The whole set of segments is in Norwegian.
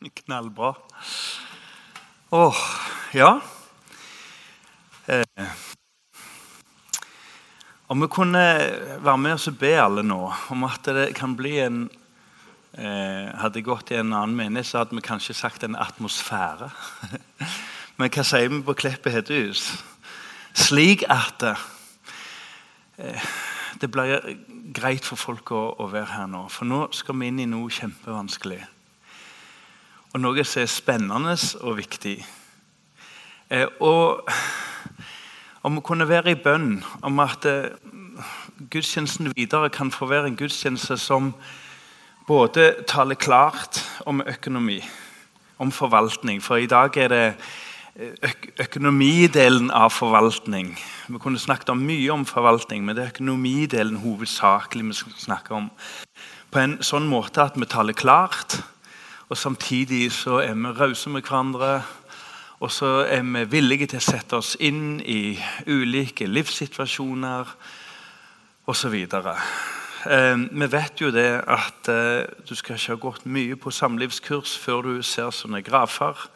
Knallbra. Åh, ja. Eh, om vi kunne være med oss og be alle nå om at det kan bli en eh, Hadde jeg gått i en annen menighet, så hadde vi kanskje sagt en atmosfære. Men hva sier vi på Kleppet hedehus? Slik at eh, det blir greit for folk å, å være her nå. For nå skal vi inn i noe kjempevanskelig og noe som er spennende og viktig. Eh, og om å kunne være i bønn om at eh, gudstjenesten videre kan få være en gudstjeneste som både taler klart om økonomi, om forvaltning. For i dag er det eh, øk økonomidelen av forvaltning. Vi kunne snakket om mye om forvaltning, men det er økonomidelen hovedsakelig vi snakker om. På en sånn måte at vi taler klart og samtidig så er vi rause med hverandre. Og så er vi villige til å sette oss inn i ulike livssituasjoner osv. Eh, vi vet jo det at eh, du skal ikke ha gått mye på samlivskurs før du ser sånne grafer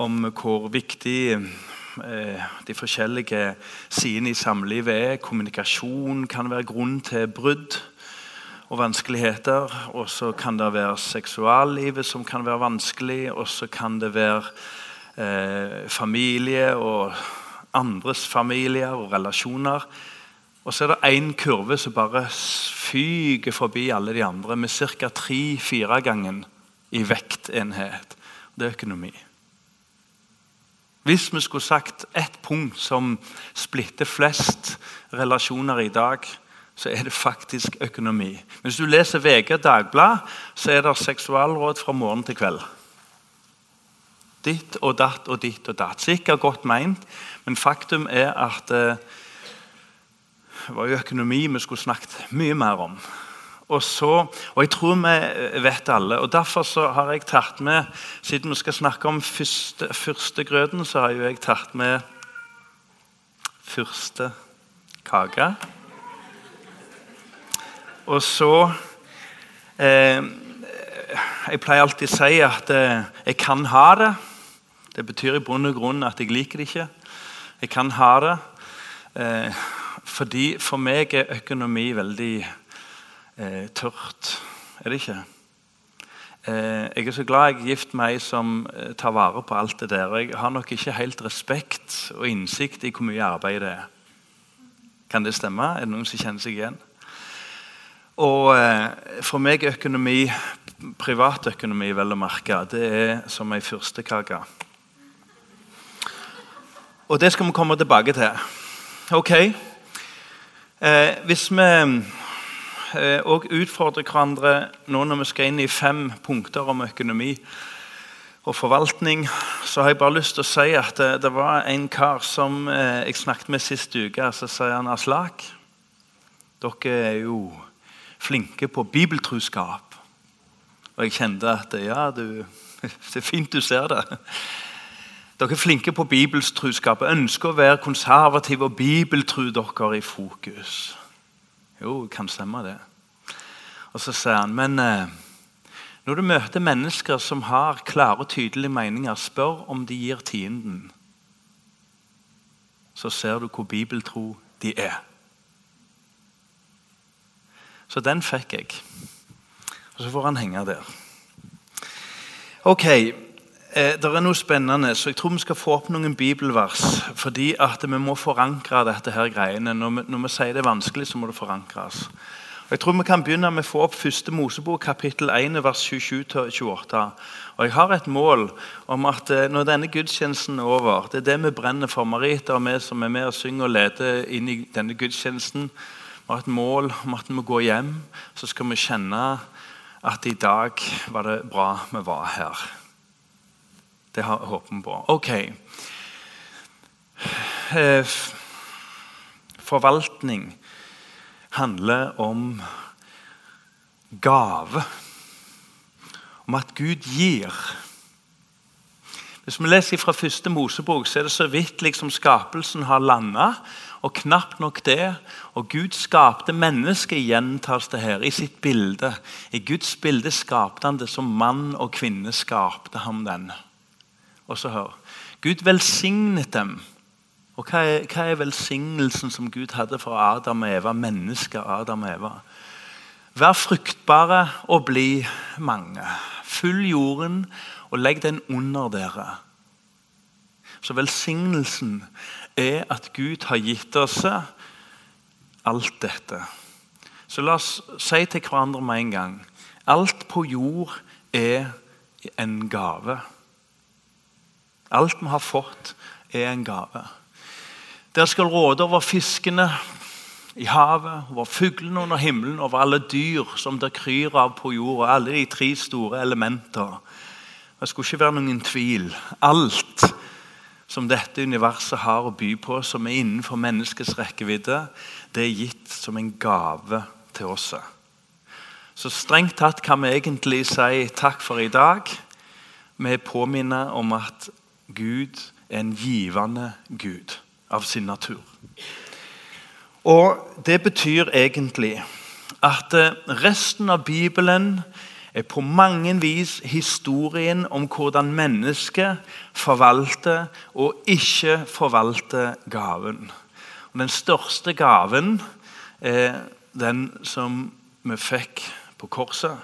om hvor viktig eh, de forskjellige sidene i samlivet er. Kommunikasjon kan være grunn til brudd og vanskeligheter. Og så kan det være seksuallivet som kan være vanskelig. Og så kan det være eh, familie og andres familier og relasjoner. Og så er det én kurve som bare fyker forbi alle de andre med ca. tre-fire ganger i vektenhet. Det er økonomi. Hvis vi skulle sagt ett punkt som splitter flest relasjoner i dag, så er det faktisk økonomi. Hvis du leser VG Dagblad, så er det seksualråd fra morgen til kveld. Ditt og datt og ditt og datt. Sikkert godt meint, men faktum er at eh, det var jo økonomi vi skulle snakket mye mer om. Og, så, og jeg tror vi vet alle. og Derfor så har jeg tatt med Siden vi skal snakke om første, førstegrøten, så har jeg tatt med første kake. Og så eh, Jeg pleier alltid å si at eh, jeg kan ha det. Det betyr i bunn og grunn at jeg liker det ikke. Jeg kan ha det. Eh, fordi for meg er økonomi veldig eh, tørt. Er det ikke? Eh, jeg er så glad jeg er gift med ei som eh, tar vare på alt det der. Jeg har nok ikke helt respekt og innsikt i hvor mye arbeid det er. Kan det stemme? Er det noen som kjenner seg igjen? Og eh, For meg økonomi, privatøkonomi vel å merke, det er som ei fyrstekake. Og det skal vi komme tilbake til. Ok. Eh, hvis vi òg eh, utfordrer hverandre nå når vi skal inn i fem punkter om økonomi og forvaltning, så har jeg bare lyst til å si at det, det var en kar som eh, jeg snakket med sist uke. Så sier han Aslak, dere er jo flinke på bibeltruskap. Og jeg kjente at ja, du, det er fint du ser det. Dere er flinke på bibeltruskap ønsker å være konservative og bibeltru dere i fokus. Jo, kan stemme, det. Og så sier han, men eh, når du møter mennesker som har klare og tydelige meninger, spør om de gir tienden. Så ser du hvor bibeltro de er. Så den fikk jeg. Og så får han henge der. Ok, eh, Det er noe spennende, så jeg tror vi skal få opp noen bibelvers. Fordi at vi må forankre dette her greiene. Når vi, når vi sier det er vanskelig, så må det forankres. Og jeg tror Vi kan begynne med å få opp første Mosebok, kapittel 1, vers 27-28. Og Jeg har et mål om at eh, når denne gudstjenesten er over Det er det vi brenner for. Marita og vi som er med og synger og leder inn i denne gudstjenesten vi har et mål om at når vi går hjem, så skal vi kjenne at i dag var det bra vi var her. Det jeg håpet på. Ok. Eh, forvaltning handler om gave. Om at Gud gir. Hvis vi leser fra første Mosebok, så er det så vidt liksom skapelsen har landa. Og knapt nok det. Og Gud skapte mennesket, gjentas det her, i sitt bilde. I Guds bilde skapte han det som mann og kvinne skapte ham den. Og så hør. Gud velsignet dem. Og hva er, hva er velsignelsen som Gud hadde for Adam og Eva, mennesket Adam og Eva? Vær fruktbare og bli mange. Fyll jorden og legg den under dere. Så velsignelsen er at Gud har gitt oss alt dette. Så la oss si til hverandre med en gang alt på jord er en gave. Alt vi har fått, er en gave. Dere skal råde over fiskene i havet, over fuglene under himmelen, over alle dyr som det kryr av på jorda. Alle de tre store elementer. Det skulle ikke være noen tvil. Alt som dette universet har å by på, som er innenfor menneskets rekkevidde, det er gitt som en gave til oss. Så strengt tatt kan vi egentlig si takk for i dag. Vi påminner om at Gud er en givende Gud av sin natur. Og Det betyr egentlig at resten av Bibelen er på mange vis historien om hvordan mennesket forvalter og ikke forvalter gaven. Og den største gaven er den som vi fikk på korset.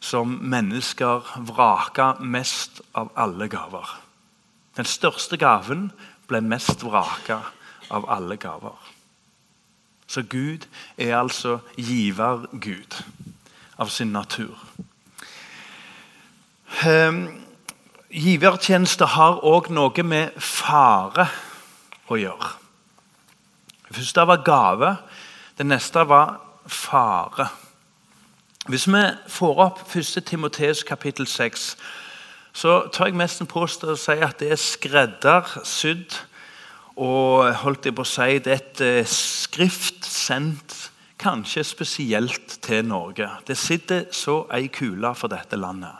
Som mennesker vraka mest av alle gaver. Den største gaven ble mest vraka av alle gaver. Så Gud er altså giver-Gud av sin natur. Um, givertjeneste har òg noe med fare å gjøre. Det første var gave. Det neste var fare. Hvis vi får opp 1. Timoteus kapittel 6, så tar jeg mest påstå å si at det er skreddersydd og holdt jeg på å si, det er et eh, skrift sendt kanskje spesielt til Norge. Det sitter så ei kule for dette landet.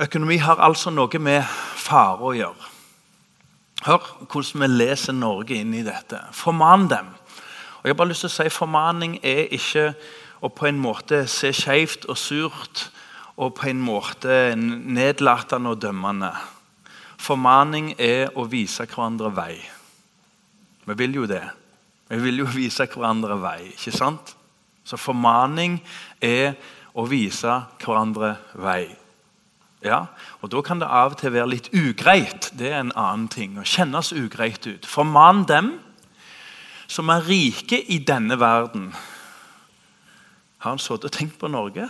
Økonomi har altså noe med fare å gjøre. Hør hvordan vi leser Norge inn i dette. Forman dem. Og jeg har bare lyst til å si Formaning er ikke å på en måte se skjevt og surt og på en måte nedlatende og dømmende. Formaning er å vise hverandre vei. Vi vil jo det. Vi vil jo vise hverandre vei. ikke sant? Så formaning er å vise hverandre vei. Ja, og Da kan det av og til være litt ugreit. Det er en annen ting. Å kjennes ugreit ut. Forman dem som er rike i denne verden. Har han sittet og tenkt på Norge?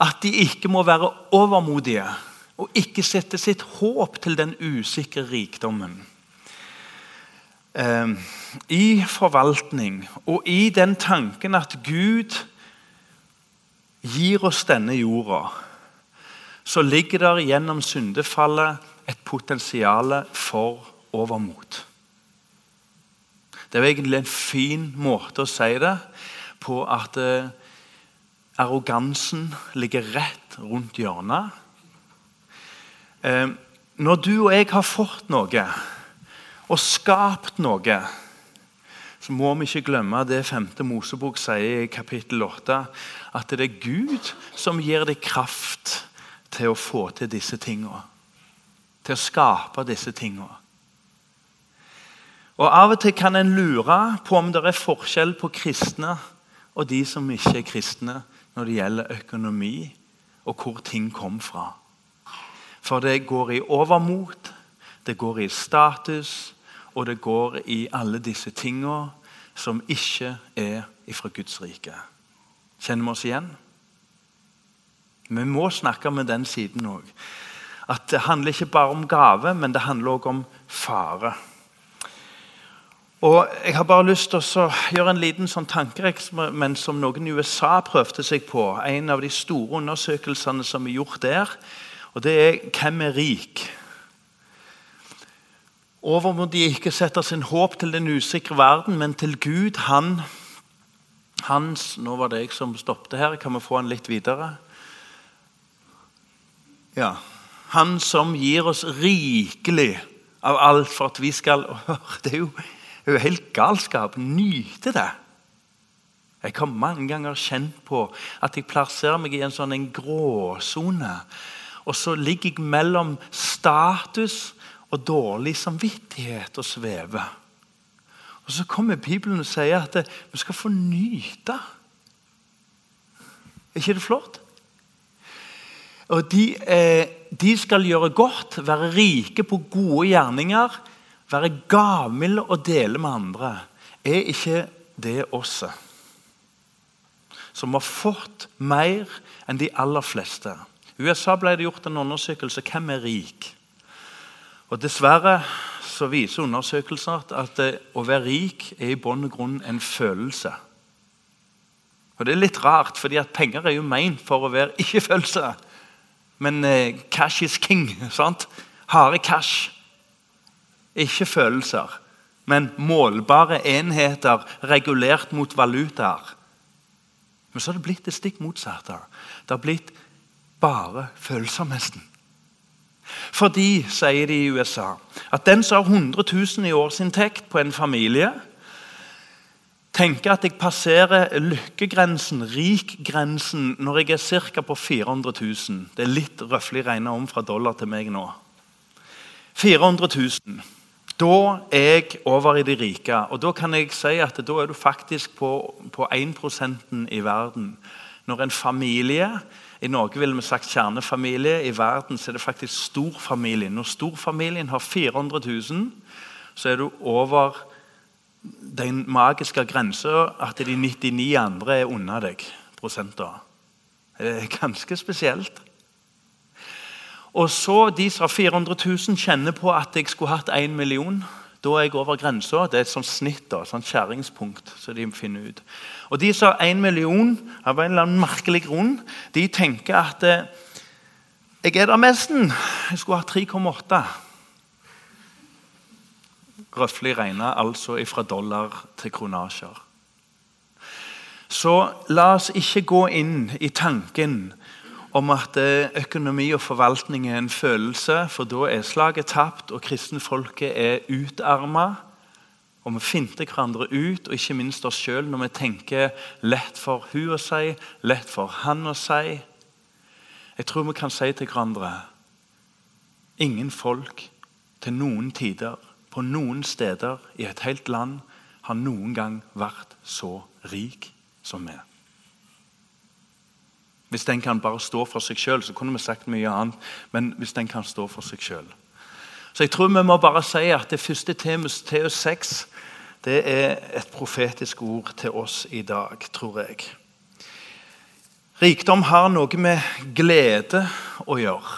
At de ikke må være overmodige og ikke sette sitt håp til den usikre rikdommen. Eh, I forvaltning og i den tanken at Gud gir oss denne jorda, så ligger der gjennom syndefallet et potensial for overmot. Det er egentlig en fin måte å si det på at eh, arrogansen ligger rett rundt hjørnet. Eh, når du og jeg har fått noe og skapt noe, så må vi ikke glemme det 5. Mosebok sier i kapittel 8. At det er Gud som gir deg kraft til å få til disse tingene. Til å skape disse tingene. Og Av og til kan en lure på om det er forskjell på kristne og de som ikke er kristne når det gjelder økonomi og hvor ting kom fra. For det går i overmot, det går i status, og det går i alle disse tingene som ikke er ifra Guds rike. Kjenner vi oss igjen? Vi må snakke med den siden òg. At det handler ikke bare om gave, men det handler òg om fare. Og Jeg har bare lyst til å gjøre en liten sånn tankeeksperiment som noen i USA prøvde seg på. En av de store undersøkelsene som er gjort der og det er hvem er rik? Over må de ikke sette sin håp til den usikre verden, men til Gud. Han, hans Nå var det jeg som stoppet her. Kan vi få han litt videre? Ja. Han som gir oss rikelig av alt for at vi skal Det er jo, det er jo helt galskap. Nyte det. Jeg har mange ganger kjent på at jeg plasserer meg i en sånn gråsone. Og så ligger jeg mellom status og dårlig samvittighet og svever. Og Så kommer Bibelen og sier at vi skal få nyte. Er ikke det flott? Og de, eh, de, skal gjøre godt, være rike på gode gjerninger, være gavmilde og dele med andre. Er ikke det oss? Som har fått mer enn de aller fleste. USA ble det gjort en undersøkelse hvem er rik. Og Dessverre så viser undersøkelser at å være rik er i bunn og grunn en følelse. Og Det er litt rart, fordi at penger er jo ment for å være ikke-følelse. Men eh, cash is king. sant? Harde cash. Ikke følelser, men målbare enheter regulert mot valutaer. Men så har det blitt det stikk motsatte. Det har blitt bare følsomheten. Fordi, sier de i USA, at den som har 100 000 i årsinntekt på en familie, tenker at jeg passerer lykkegrensen, rikgrensen, når jeg er ca. på 400 000. Det er litt røftlig regna om fra dollar til meg nå. 400 000. Da er jeg over i de rike. Og da kan jeg si at da er du faktisk på, på 1% i verden. Når en familie i Norge ville vi sagt kjernefamilie. I verden er det faktisk storfamilien. Når storfamilien har 400 000, så er du over den magiske grensa at de 99 andre er unna deg prosenter. Det er ganske spesielt. Og så De som har 400 000, kjenner på at jeg skulle hatt 1 million. Da er jeg over grensa. Det er et sånt snitt, da, sånt skjæringspunkt. så de finner ut. Og De som har én million, av en eller annen merkelig grunn, de tenker at eh, jeg er der mesten. Jeg skulle ha 3,8. Røftlig regna altså fra dollar til kronasjer. Så la oss ikke gå inn i tanken om at eh, økonomi og forvaltning er en følelse, for da er slaget tapt, og kristenfolket er utarma. Og vi finter hverandre ut, og ikke minst oss sjøl, når vi tenker lett for hun å si, lett for han å si. Jeg tror vi kan si til hverandre Ingen folk til noen tider, på noen steder i et helt land, har noen gang vært så rik som vi. Hvis den kan bare stå for seg sjøl, så kunne vi sagt mye annet. Men hvis den kan stå for seg sjøl. Så jeg tror vi må bare si at det første Temus, Teus 6 det er et profetisk ord til oss i dag, tror jeg. Rikdom har noe med glede å gjøre.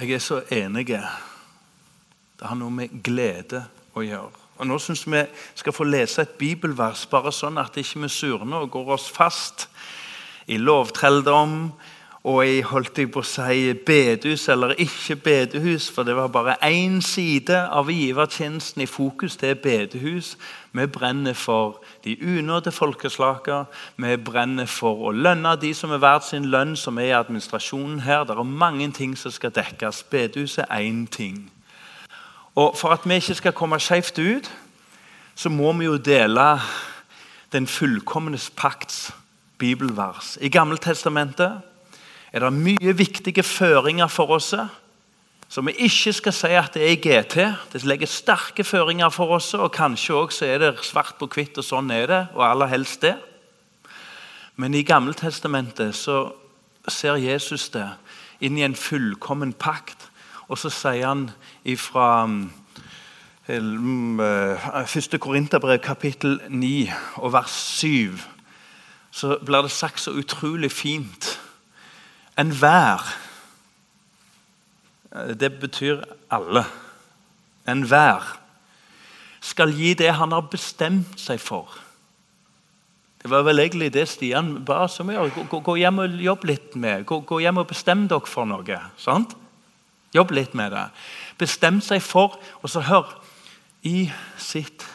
Jeg er så enig. Det har noe med glede å gjøre. Og Nå syns vi skal få lese et bibelvers, bare sånn at ikke vi surner og går oss fast i lovtrelldom og i holdt jeg på å si, bedehus eller ikke bedehus, for det var bare én side av givertjenesten i fokus. Det er bedehus. Vi brenner for de unådde folkeslager. Vi brenner for å lønne de som er verdt sin lønn, som er i administrasjonen her. Det er mange ting som skal dekkes. Bedehus er én ting. Og For at vi ikke skal komme skjevt ut, så må vi jo dele den fullkomne pakts bibelvers. I Gammeltestamentet er det mye viktige føringer for oss som vi ikke skal si at det er i GT. Det legger sterke føringer for oss, og kanskje også er det svart på hvitt, og sånn er det. og aller helst det. Men i Gammeltestamentet så ser Jesus det inn i en fullkommen pakt. Og så sier han ifra um, første Korinterbrev, kapittel 9, og vers 7 så blir det sagt så utrolig fint. Enhver Det betyr alle. Enhver skal gi det han har bestemt seg for. Det var vel egentlig det Stian ba oss om å gjøre. Gå, gå, hjem og jobb litt med gå, gå hjem og bestem dere for noe. sant? Jobb litt med det. Bestem seg for Og så hør I sitt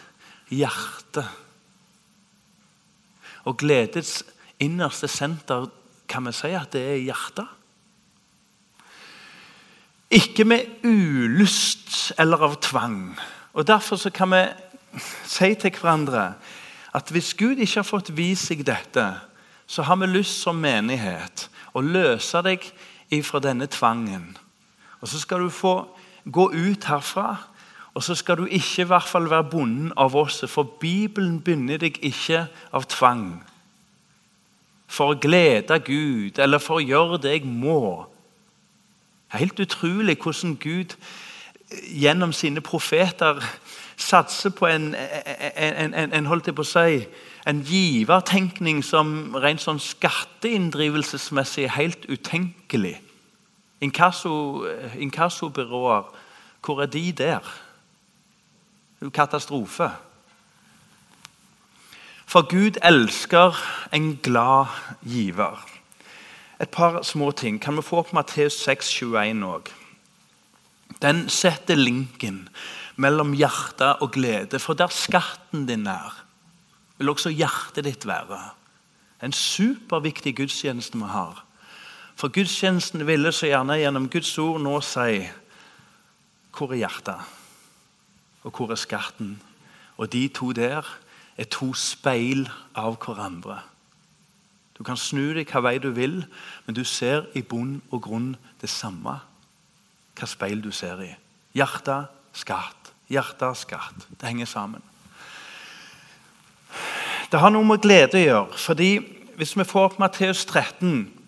hjerte og gledets innerste senter kan vi si at det er hjertet. Ikke med ulyst eller av tvang. Og Derfor så kan vi si til hverandre at hvis Gud ikke har fått vist seg dette, så har vi lyst som menighet å løse deg ifra denne tvangen. Og Så skal du få gå ut herfra, og så skal du ikke i hvert fall være bonden av oss. For Bibelen binder deg ikke av tvang. For å glede Gud eller for å gjøre det jeg må. Det er Helt utrolig hvordan Gud gjennom sine profeter satser på en, en, en, en holdt jeg på å si, en givertenkning som rent sånn skatteinndrivelsesmessig er helt utenkelig. Inkassobyråer, hvor er de der? Det er jo katastrofe. For Gud elsker en glad giver. Et par små ting. Kan vi få opp Matteus 6, 21 òg? Den setter linken mellom hjerte og glede. For der skatten din er, vil også hjertet ditt være. En superviktig gudstjeneste vi har. For gudstjenesten ville så gjerne gjennom Guds ord nå si hvor er hjertet, og hvor er skatten? Og de to der er to speil av hverandre. Du kan snu deg hva vei du vil, men du ser i bunn og grunn det samme. Hva speil du ser i. Hjerte, skatt. Hjerte, skatt. Det henger sammen. Det har noe med glede å gjøre. fordi Hvis vi får opp Matteus 13,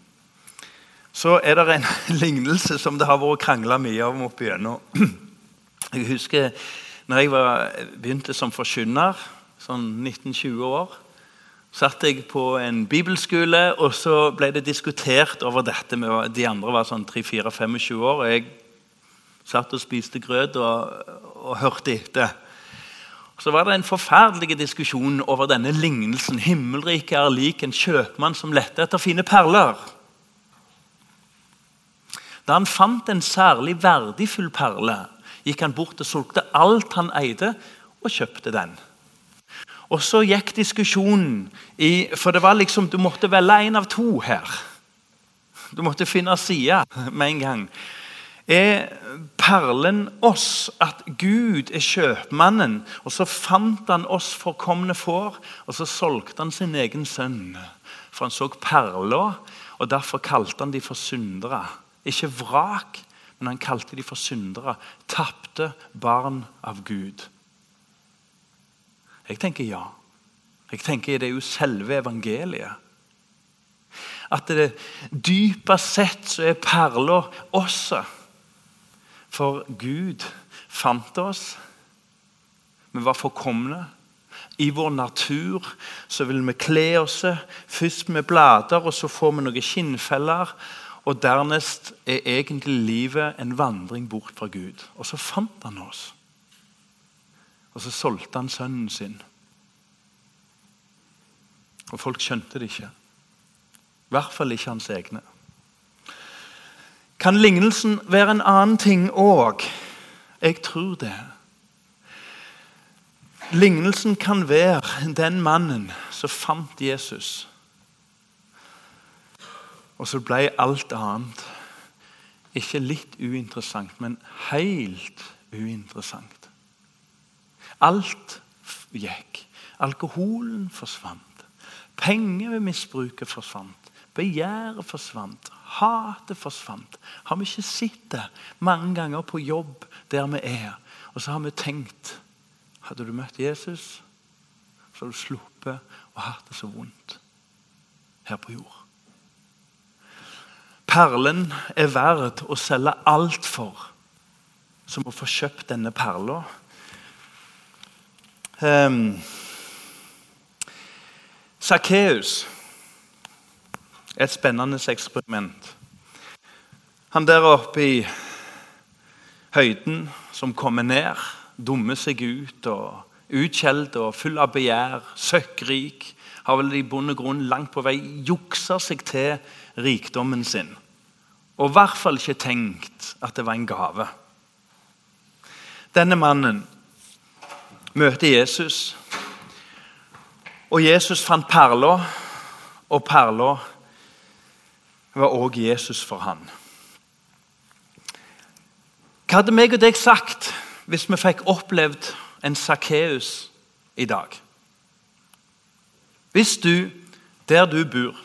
så er det en lignelse som det har vært krangla mye om opp igjennom. Jeg husker når jeg var, begynte som forkynner, sånn 19-20 år satt jeg på en bibelskole, og så ble det diskutert over dette. med De andre var sånn 3-4-25 år, og jeg satt og spiste grøt og, og hørte etter. Så var det en forferdelig diskusjon over denne lignelsen. Himmelriket er lik en kjøpmann som lette etter fine perler. Da han fant en særlig verdifull perle, gikk han bort og solgte alt han eide, og kjøpte den. Og så gikk diskusjonen i For det var liksom, du måtte velge én av to her. Du måtte finne side med en gang. Er perlen oss at Gud er kjøpmannen, og så fant han oss forkomne får, og så solgte han sin egen sønn? For han så perla, og derfor kalte han de for syndere. Ikke vrak, men han kalte de for syndere. Tapte barn av Gud. Jeg tenker ja. Jeg tenker Det er jo selve evangeliet. At det dypest sett så er perla også. For Gud fant oss. Vi var forkomne. I vår natur så vil vi kle oss først med blader, og så får vi noen skinnfeller. Og dernest er egentlig livet en vandring bort fra Gud. Og så fant han oss. Og så solgte han sønnen sin. Og folk skjønte det ikke. I hvert fall ikke hans egne. Kan lignelsen være en annen ting òg? Jeg tror det. Lignelsen kan være den mannen som fant Jesus. Og så ble alt annet ikke litt uinteressant, men helt uinteressant. Alt gikk. Alkoholen forsvant. Pengemisbruket forsvant. Begjæret forsvant. Hatet forsvant. Har vi ikke sett det mange ganger på jobb der vi er? Og så har vi tenkt Hadde du møtt Jesus, så hadde du sluppet å ha det så vondt her på jord. Perlen er verd å selge alt for, som å få kjøpt denne perla. Sakkeus er et spennende eksperiment. Han der oppe i høyden som kommer ned, dummer seg ut og utskjelt og full av begjær, søkkrik, har vel i bunn og grunn langt på vei juksa seg til rikdommen sin. Og i hvert fall ikke tenkt at det var en gave. Denne mannen møter Jesus. Og Jesus fant perla, og perla var òg Jesus for han. Hva hadde meg og deg sagt hvis vi fikk opplevd en Sakkeus i dag? Hvis du, der du bor,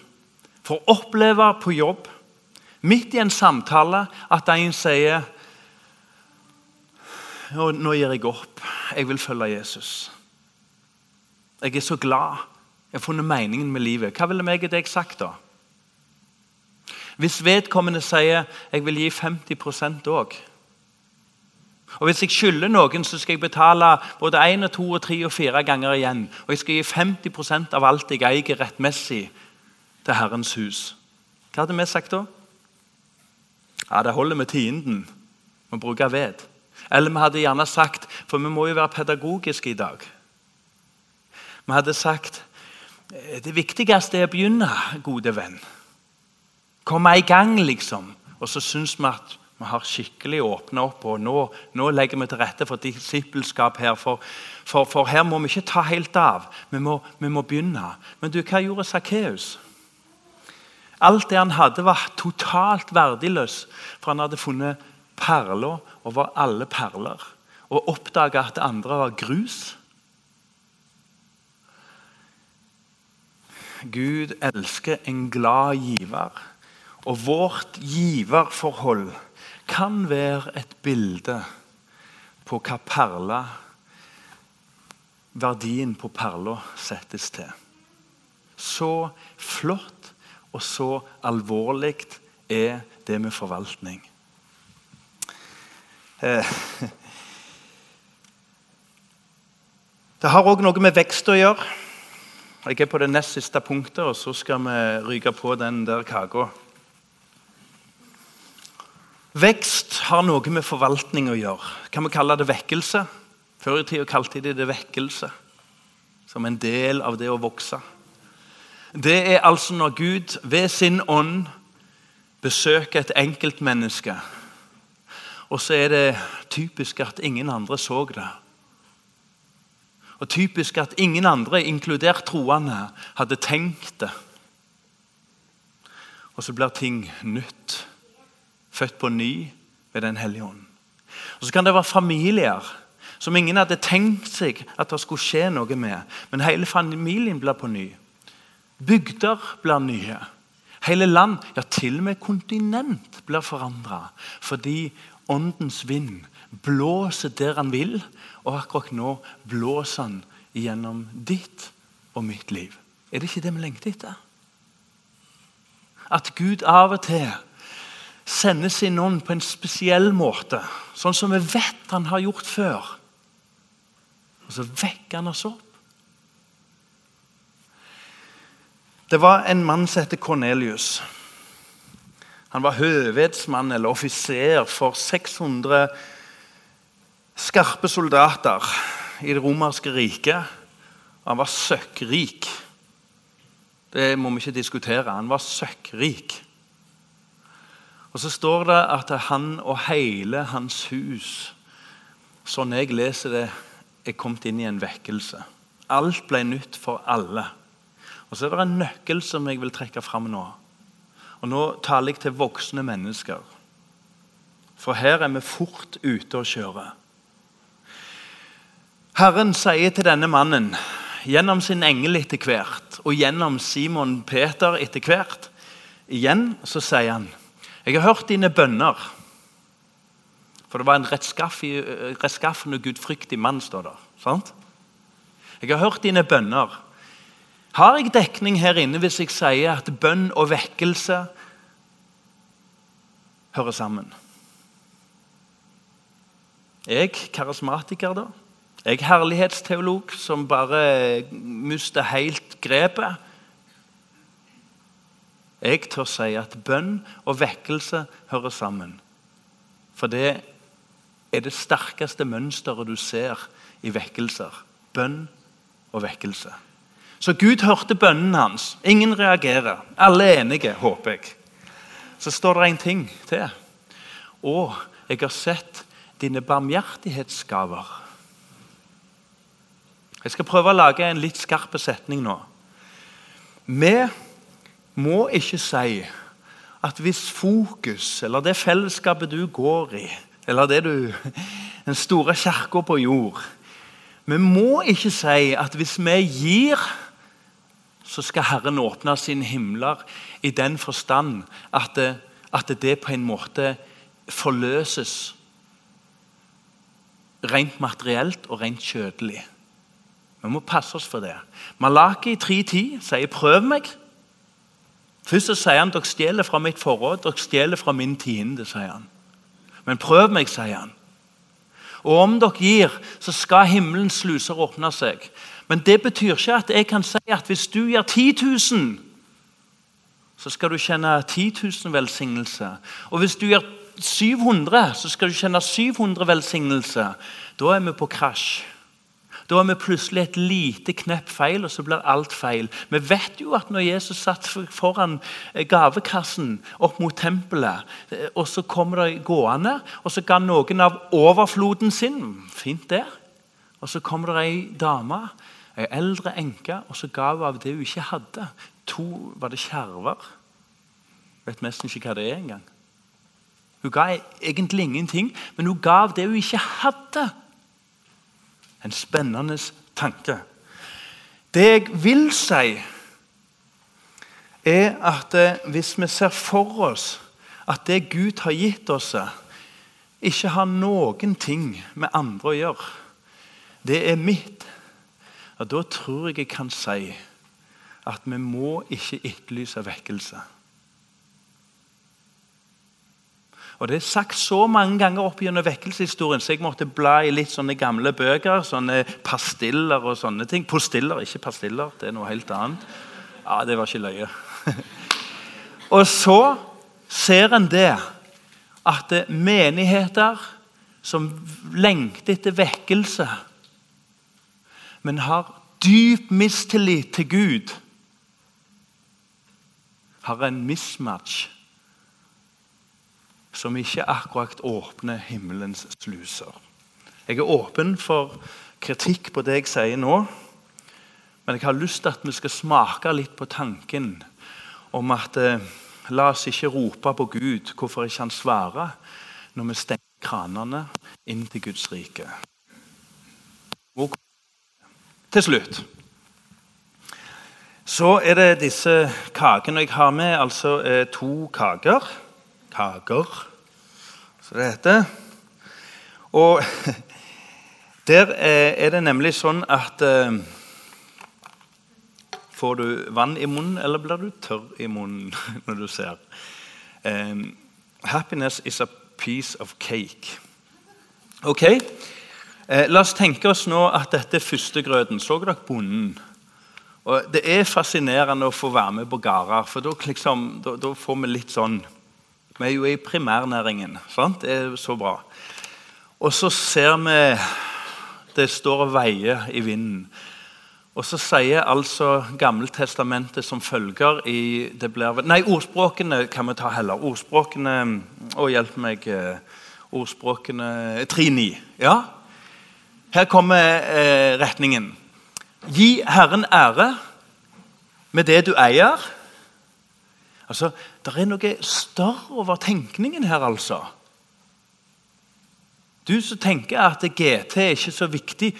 får oppleve på jobb, midt i en samtale, at en sier nå gir jeg opp. Jeg vil følge Jesus. Jeg er så glad. Jeg har funnet meningen med livet. Hva ville meg og deg sagt da? Hvis vedkommende sier jeg vil gi 50% òg og Hvis jeg skylder noen, så skal jeg betale både én, to, og tre og fire ganger igjen. Og jeg skal gi 50% av alt jeg eier rettmessig, til Herrens hus. Hva hadde vi sagt da? Ja, Det holder med tienden. Vi bruker ved. Eller vi hadde gjerne sagt, for vi må jo være pedagogiske i dag Vi hadde sagt det viktigste er å begynne, gode venn. Komme i gang, liksom. Og så syns vi at vi har skikkelig åpna opp, og nå, nå, legger vi til rette for disippelskap her. For, for, for, her må vi ikke ta helt av. Vi må, vi må begynne. Men du, hva gjorde Sakkeus? Alt det han hadde, var totalt verdiløst, for han hadde funnet perler over alle perler. Og oppdaga at det andre var grus. Gud elsker en glad giver. Og vårt giverforhold kan være et bilde på hva perla Verdien på perla settes til. Så flott og så alvorlig er det med forvaltning. Eh, det har òg noe med vekst å gjøre. Jeg er på det nest siste punktet, og så skal vi ryke på den der kaka. Vekst har noe med forvaltning å gjøre. Kan vi kalle det vekkelse? Før i tida kalte de det vekkelse. Som en del av det å vokse. Det er altså når Gud ved sin ånd besøker et enkeltmenneske. Og så er det typisk at ingen andre så det. Og typisk at ingen andre, inkludert troende, hadde tenkt det. Og så blir ting nytt. Født på ny ved Den hellige ånd. Og Så kan det være familier som ingen hadde tenkt seg at det skulle skje noe med. Men hele familien blir på ny. Bygder blir nye. Hele land, ja til og med kontinent, blir forandra. Fordi åndens vind blåser der han vil, og akkurat nå blåser han gjennom ditt og mitt liv. Er det ikke det vi lengter etter? At Gud av og til sender sin ånd på en spesiell måte, sånn som vi vet han har gjort før. Og så vekker han oss opp. Det var en mann som heter Kornelius. Han var høvedsmann eller offiser for 600 skarpe soldater i det romerske riket. Han var søkkrik. Det må vi ikke diskutere. Han var søkkrik. Og Så står det at han og hele hans hus, sånn jeg leser det, er kommet inn i en vekkelse. Alt ble nytt for alle. Og Så er det en nøkkel som jeg vil trekke fram nå. Og Nå taler jeg til voksne mennesker. For her er vi fort ute å kjøre. Herren sier til denne mannen, gjennom sin engel etter hvert, og gjennom Simon Peter etter hvert, igjen så sier han Jeg har hørt dine bønner. For det var en rettskaffen og gudfryktig mann, står der. Sant? Jeg har hørt dine bønner. Har jeg dekning her inne hvis jeg sier at bønn og vekkelse hører sammen? Jeg karismatiker, da? Jeg herlighetsteolog som bare mister helt grepet? Jeg tør si at bønn og vekkelse hører sammen. For det er det sterkeste mønsteret du ser i vekkelser. Bønn og vekkelse. Så Gud hørte bønnen hans. Ingen reagerer. Alle er enige, håper jeg. Så står det en ting til. Å, jeg har sett dine barmhjertighetsgaver. Jeg skal prøve å lage en litt skarp setning nå. Vi må ikke si at hvis fokus, eller det fellesskapet du går i, Eller det du Den store kirka på jord. Vi må ikke si at hvis vi gir, så skal Herren åpne sine himler i den forstand at det, at det på en måte forløses rent materielt og rent kjødelig. Vi må passe oss for det. Malaki 3.10 sier 'prøv meg'. Først så sier han 'dere stjeler fra mitt forråd', 'dere stjeler fra min tiende'. sier han. Men prøv meg, sier han. Og om dere gir, så skal himmelens sluser åpne seg. Men det betyr ikke at jeg kan si at hvis du gir 10 000, så skal du kjenne 10 000 velsignelse. Og hvis du gir 700, så skal du kjenne 700 velsignelse. Da er vi på krasj. Da er vi plutselig et lite knepp feil, og så blir alt feil. Vi vet jo at når Jesus satt foran eh, gavekassen opp mot tempelet, eh, og så kommer det gående, og så ga noen av overfloden sin Fint det. Og så kommer det ei dame, ei eldre enke, og så ga hun av det hun ikke hadde. To Var det skjerver? Vet nesten ikke hva det er engang. Hun ga egentlig ingenting, men hun ga av det hun ikke hadde. En spennende tanke. Det jeg vil si, er at eh, hvis vi ser for oss at det Gud har gitt oss, ikke har noen ting med andre å gjøre, det er mitt, og da tror jeg jeg kan si at vi må ikke etterlyse vekkelse. Og Det er sagt så mange ganger opp gjennom vekkelseshistorien, så jeg måtte bla i litt sånne gamle bøker. sånne Pastiller og sånne ting. Postiller, ikke pastiller. Det er noe helt annet. Ja, Det var ikke løye. og så ser en det at menigheter som lengter etter vekkelse, men har dyp mistillit til Gud, har en mismatch som ikke akkurat åpner himmelens sluser. Jeg er åpen for kritikk på det jeg sier nå, men jeg har lyst til at vi skal smake litt på tanken om at eh, la oss ikke rope på Gud hvorfor ikke han svarer når vi stenger kranene inn til Guds rike. Og til slutt så er det disse kakene. Jeg har med altså eh, to kaker kaker, som det heter. Og der er det nemlig sånn at eh, Får du vann i munnen, eller blir du tørr i munnen når du ser? Um, happiness is a piece of cake. Ok, eh, La oss tenke oss nå at dette er førstegrøten. Så dere bonden? Og Det er fascinerende å få være med på gårder, for da, liksom, da får vi litt sånn vi er jo i primærnæringen. Sant? Det er så bra. Og så ser vi det står og veier i vinden. Og så sier altså Gammeltestamentet som følger i det blir, Nei, ordspråkene kan vi ta heller. Ordspråkene Å, hjelp meg. Eh, ordspråkene 3.9. Ja. Her kommer eh, retningen. Gi Herren ære med det du eier Altså, Det er noe større over tenkningen her, altså. Du som tenker at GT er ikke så viktig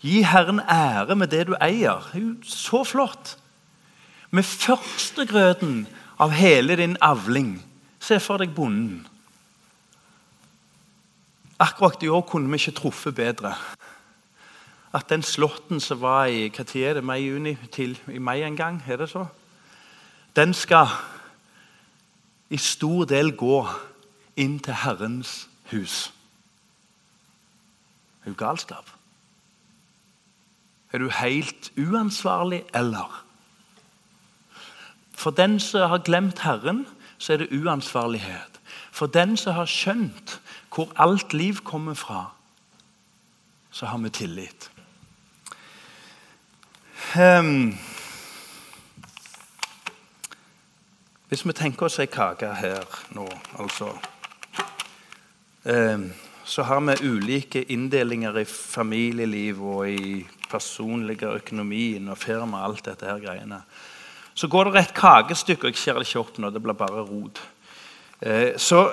Gi Herren ære med det du eier. Det er jo så flott. Med førstegrøten av hele din avling. Se for deg bonden. Akkurat i år kunne vi ikke truffet bedre. At den slåtten som var i hva tid er det, mai, juni, til, i mai en gang, er det så? Den skal i stor del gå inn til Herrens hus. Det Er jo galskap? Er du helt uansvarlig, eller? For den som har glemt Herren, så er det uansvarlighet. For den som har skjønt hvor alt liv kommer fra, så har vi tillit. Um, Hvis vi tenker oss ei kake her nå, altså eh, Så har vi ulike inndelinger i familieliv og i personlige økonomien og firma. og alt dette her greiene. Så går det et kakestykke Jeg skjærer det ikke opp nå, det blir bare rot. Eh, så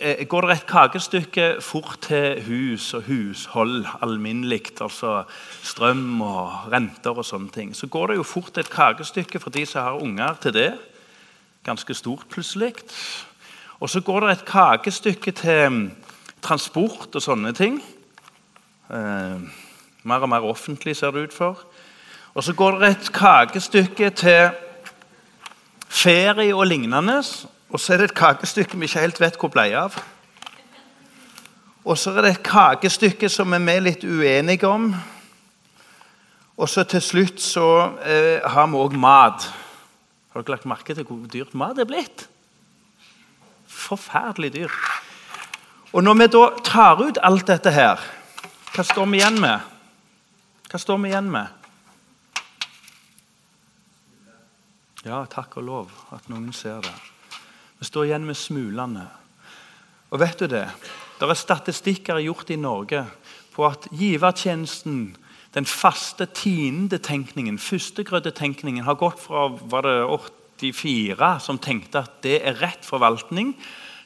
eh, går det et kakestykke fort til hus og hushold alminnelig, altså strøm og renter og sånne ting. Så går det jo fort et kakestykke for de som har unger til det. Ganske stort plutselig. Og så går det et kakestykke til transport og sånne ting. Eh, mer og mer offentlig ser det ut for. Og så går det et kakestykke til ferie og lignende. Og så er det et kakestykke vi ikke helt vet hvor ble av. Og så er det et kakestykke som vi er litt uenige om. Og så til slutt så eh, har vi òg mat. Har dere lagt merke til hvor dyrt mat er blitt? Forferdelig dyr. Og når vi da tar ut alt dette her, hva står vi igjen med? Hva står vi igjen med? Ja, takk og lov at noen ser det. Vi står igjen med smulene. Og vet du det? Det er statistikker gjort i Norge på at givertjenesten, den faste tiendetenkningen, førstegrøddetenkningen, har gått fra var det 84 som tenkte at det er rett forvaltning,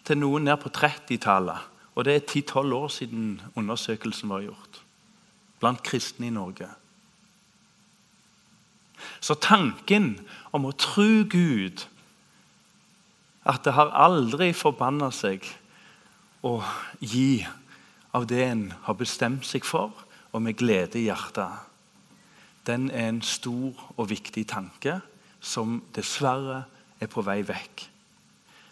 til noen ned på 30-tallet. Og det er 10-12 år siden undersøkelsen var gjort blant kristne i Norge. Så tanken om å tro Gud at det har aldri forbanna seg å gi av det en har bestemt seg for, og med glede i hjertet, den er en stor og viktig tanke som dessverre er på vei vekk.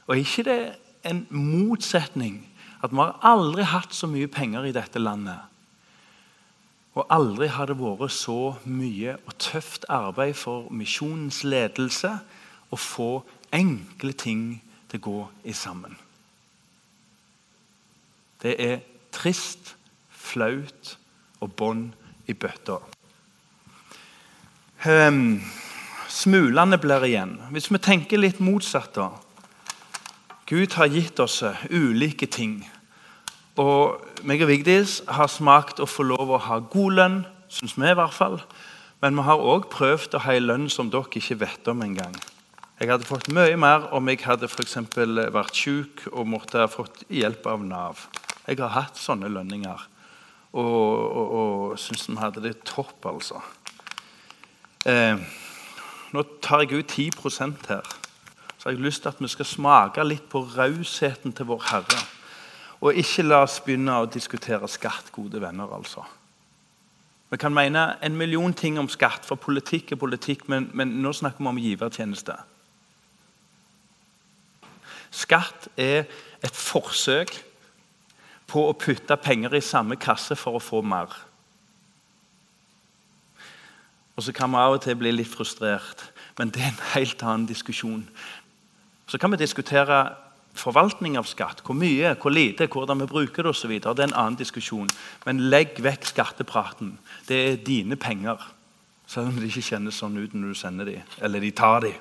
Og er ikke det en motsetning at vi har aldri hatt så mye penger i dette landet? Og aldri har det vært så mye og tøft arbeid for misjonens ledelse å få enkle ting til å gå i sammen. Det er trist, flaut og bånd i bøtta. Um, smulene blir igjen. Hvis vi tenker litt motsatt, da. Gud har gitt oss ulike ting. Og meg og Vigdis har smakt å få lov å ha god lønn, syns vi i hvert fall. Men vi har òg prøvd å ha ei lønn som dere ikke vet om engang. Jeg hadde fått mye mer om jeg hadde for vært syk og måtte ha fått hjelp av Nav. Jeg har hatt sånne lønninger og, og, og syns vi hadde det topp, altså. Eh, nå tar jeg ut 10 her. Så har jeg lyst til at vi skal smake litt på rausheten til vår Herre. Og ikke la oss begynne å diskutere skatt, gode venner. altså. Vi kan mene en million ting om skatt, for politikk er politikk, men, men nå snakker vi om givertjeneste. Skatt er et forsøk på å putte penger i samme kasse for å få mer. Og så kan vi av og til bli litt frustrert, men det er en helt annen diskusjon. Så kan vi diskutere forvaltning av skatt. Hvor mye, hvor lite, hvordan vi bruker det osv. Det er en annen diskusjon. Men legg vekk skattepraten. Det er dine penger. Selv om det ikke kjennes sånn ut når du sender dem, eller de tar dem.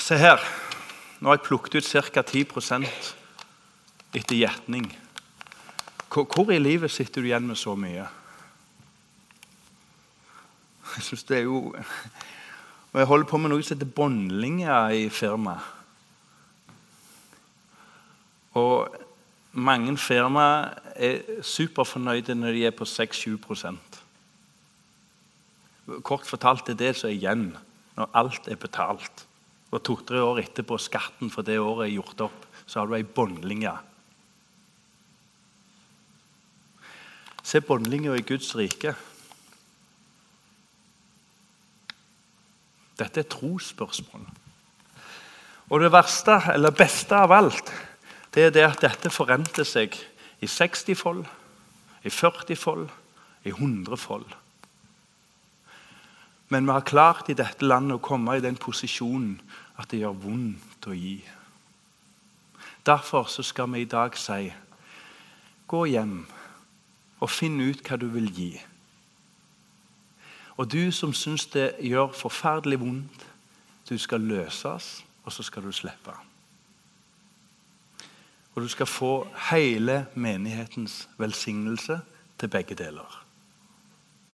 Se her. Nå har jeg plukket ut ca. 10 etter gjetning. Hvor, i livet sitter du igjen med så mye? Jeg synes det er jo Og jeg holder på med noe som heter båndlinjer i firmaet. Og mange firmaer er superfornøyde når de er på 6-7 Kort fortalt er det som er igjen når alt er betalt. Og to-tre år etterpå skatten for det året er gjort opp, så har du ei båndlinje. Se båndlinja i Guds rike. Dette er trosspørsmål. Og det verste, eller beste av alt, det er det at dette forrenter seg i 60-fold, i 40-fold, i 100-fold. Men vi har klart i dette landet å komme i den posisjonen at det gjør vondt å gi. Derfor skal vi i dag si gå hjem og finn ut hva du vil gi. Og du som syns det gjør forferdelig vondt, du skal løses, og så skal du slippe. Og du skal få hele menighetens velsignelse til begge deler.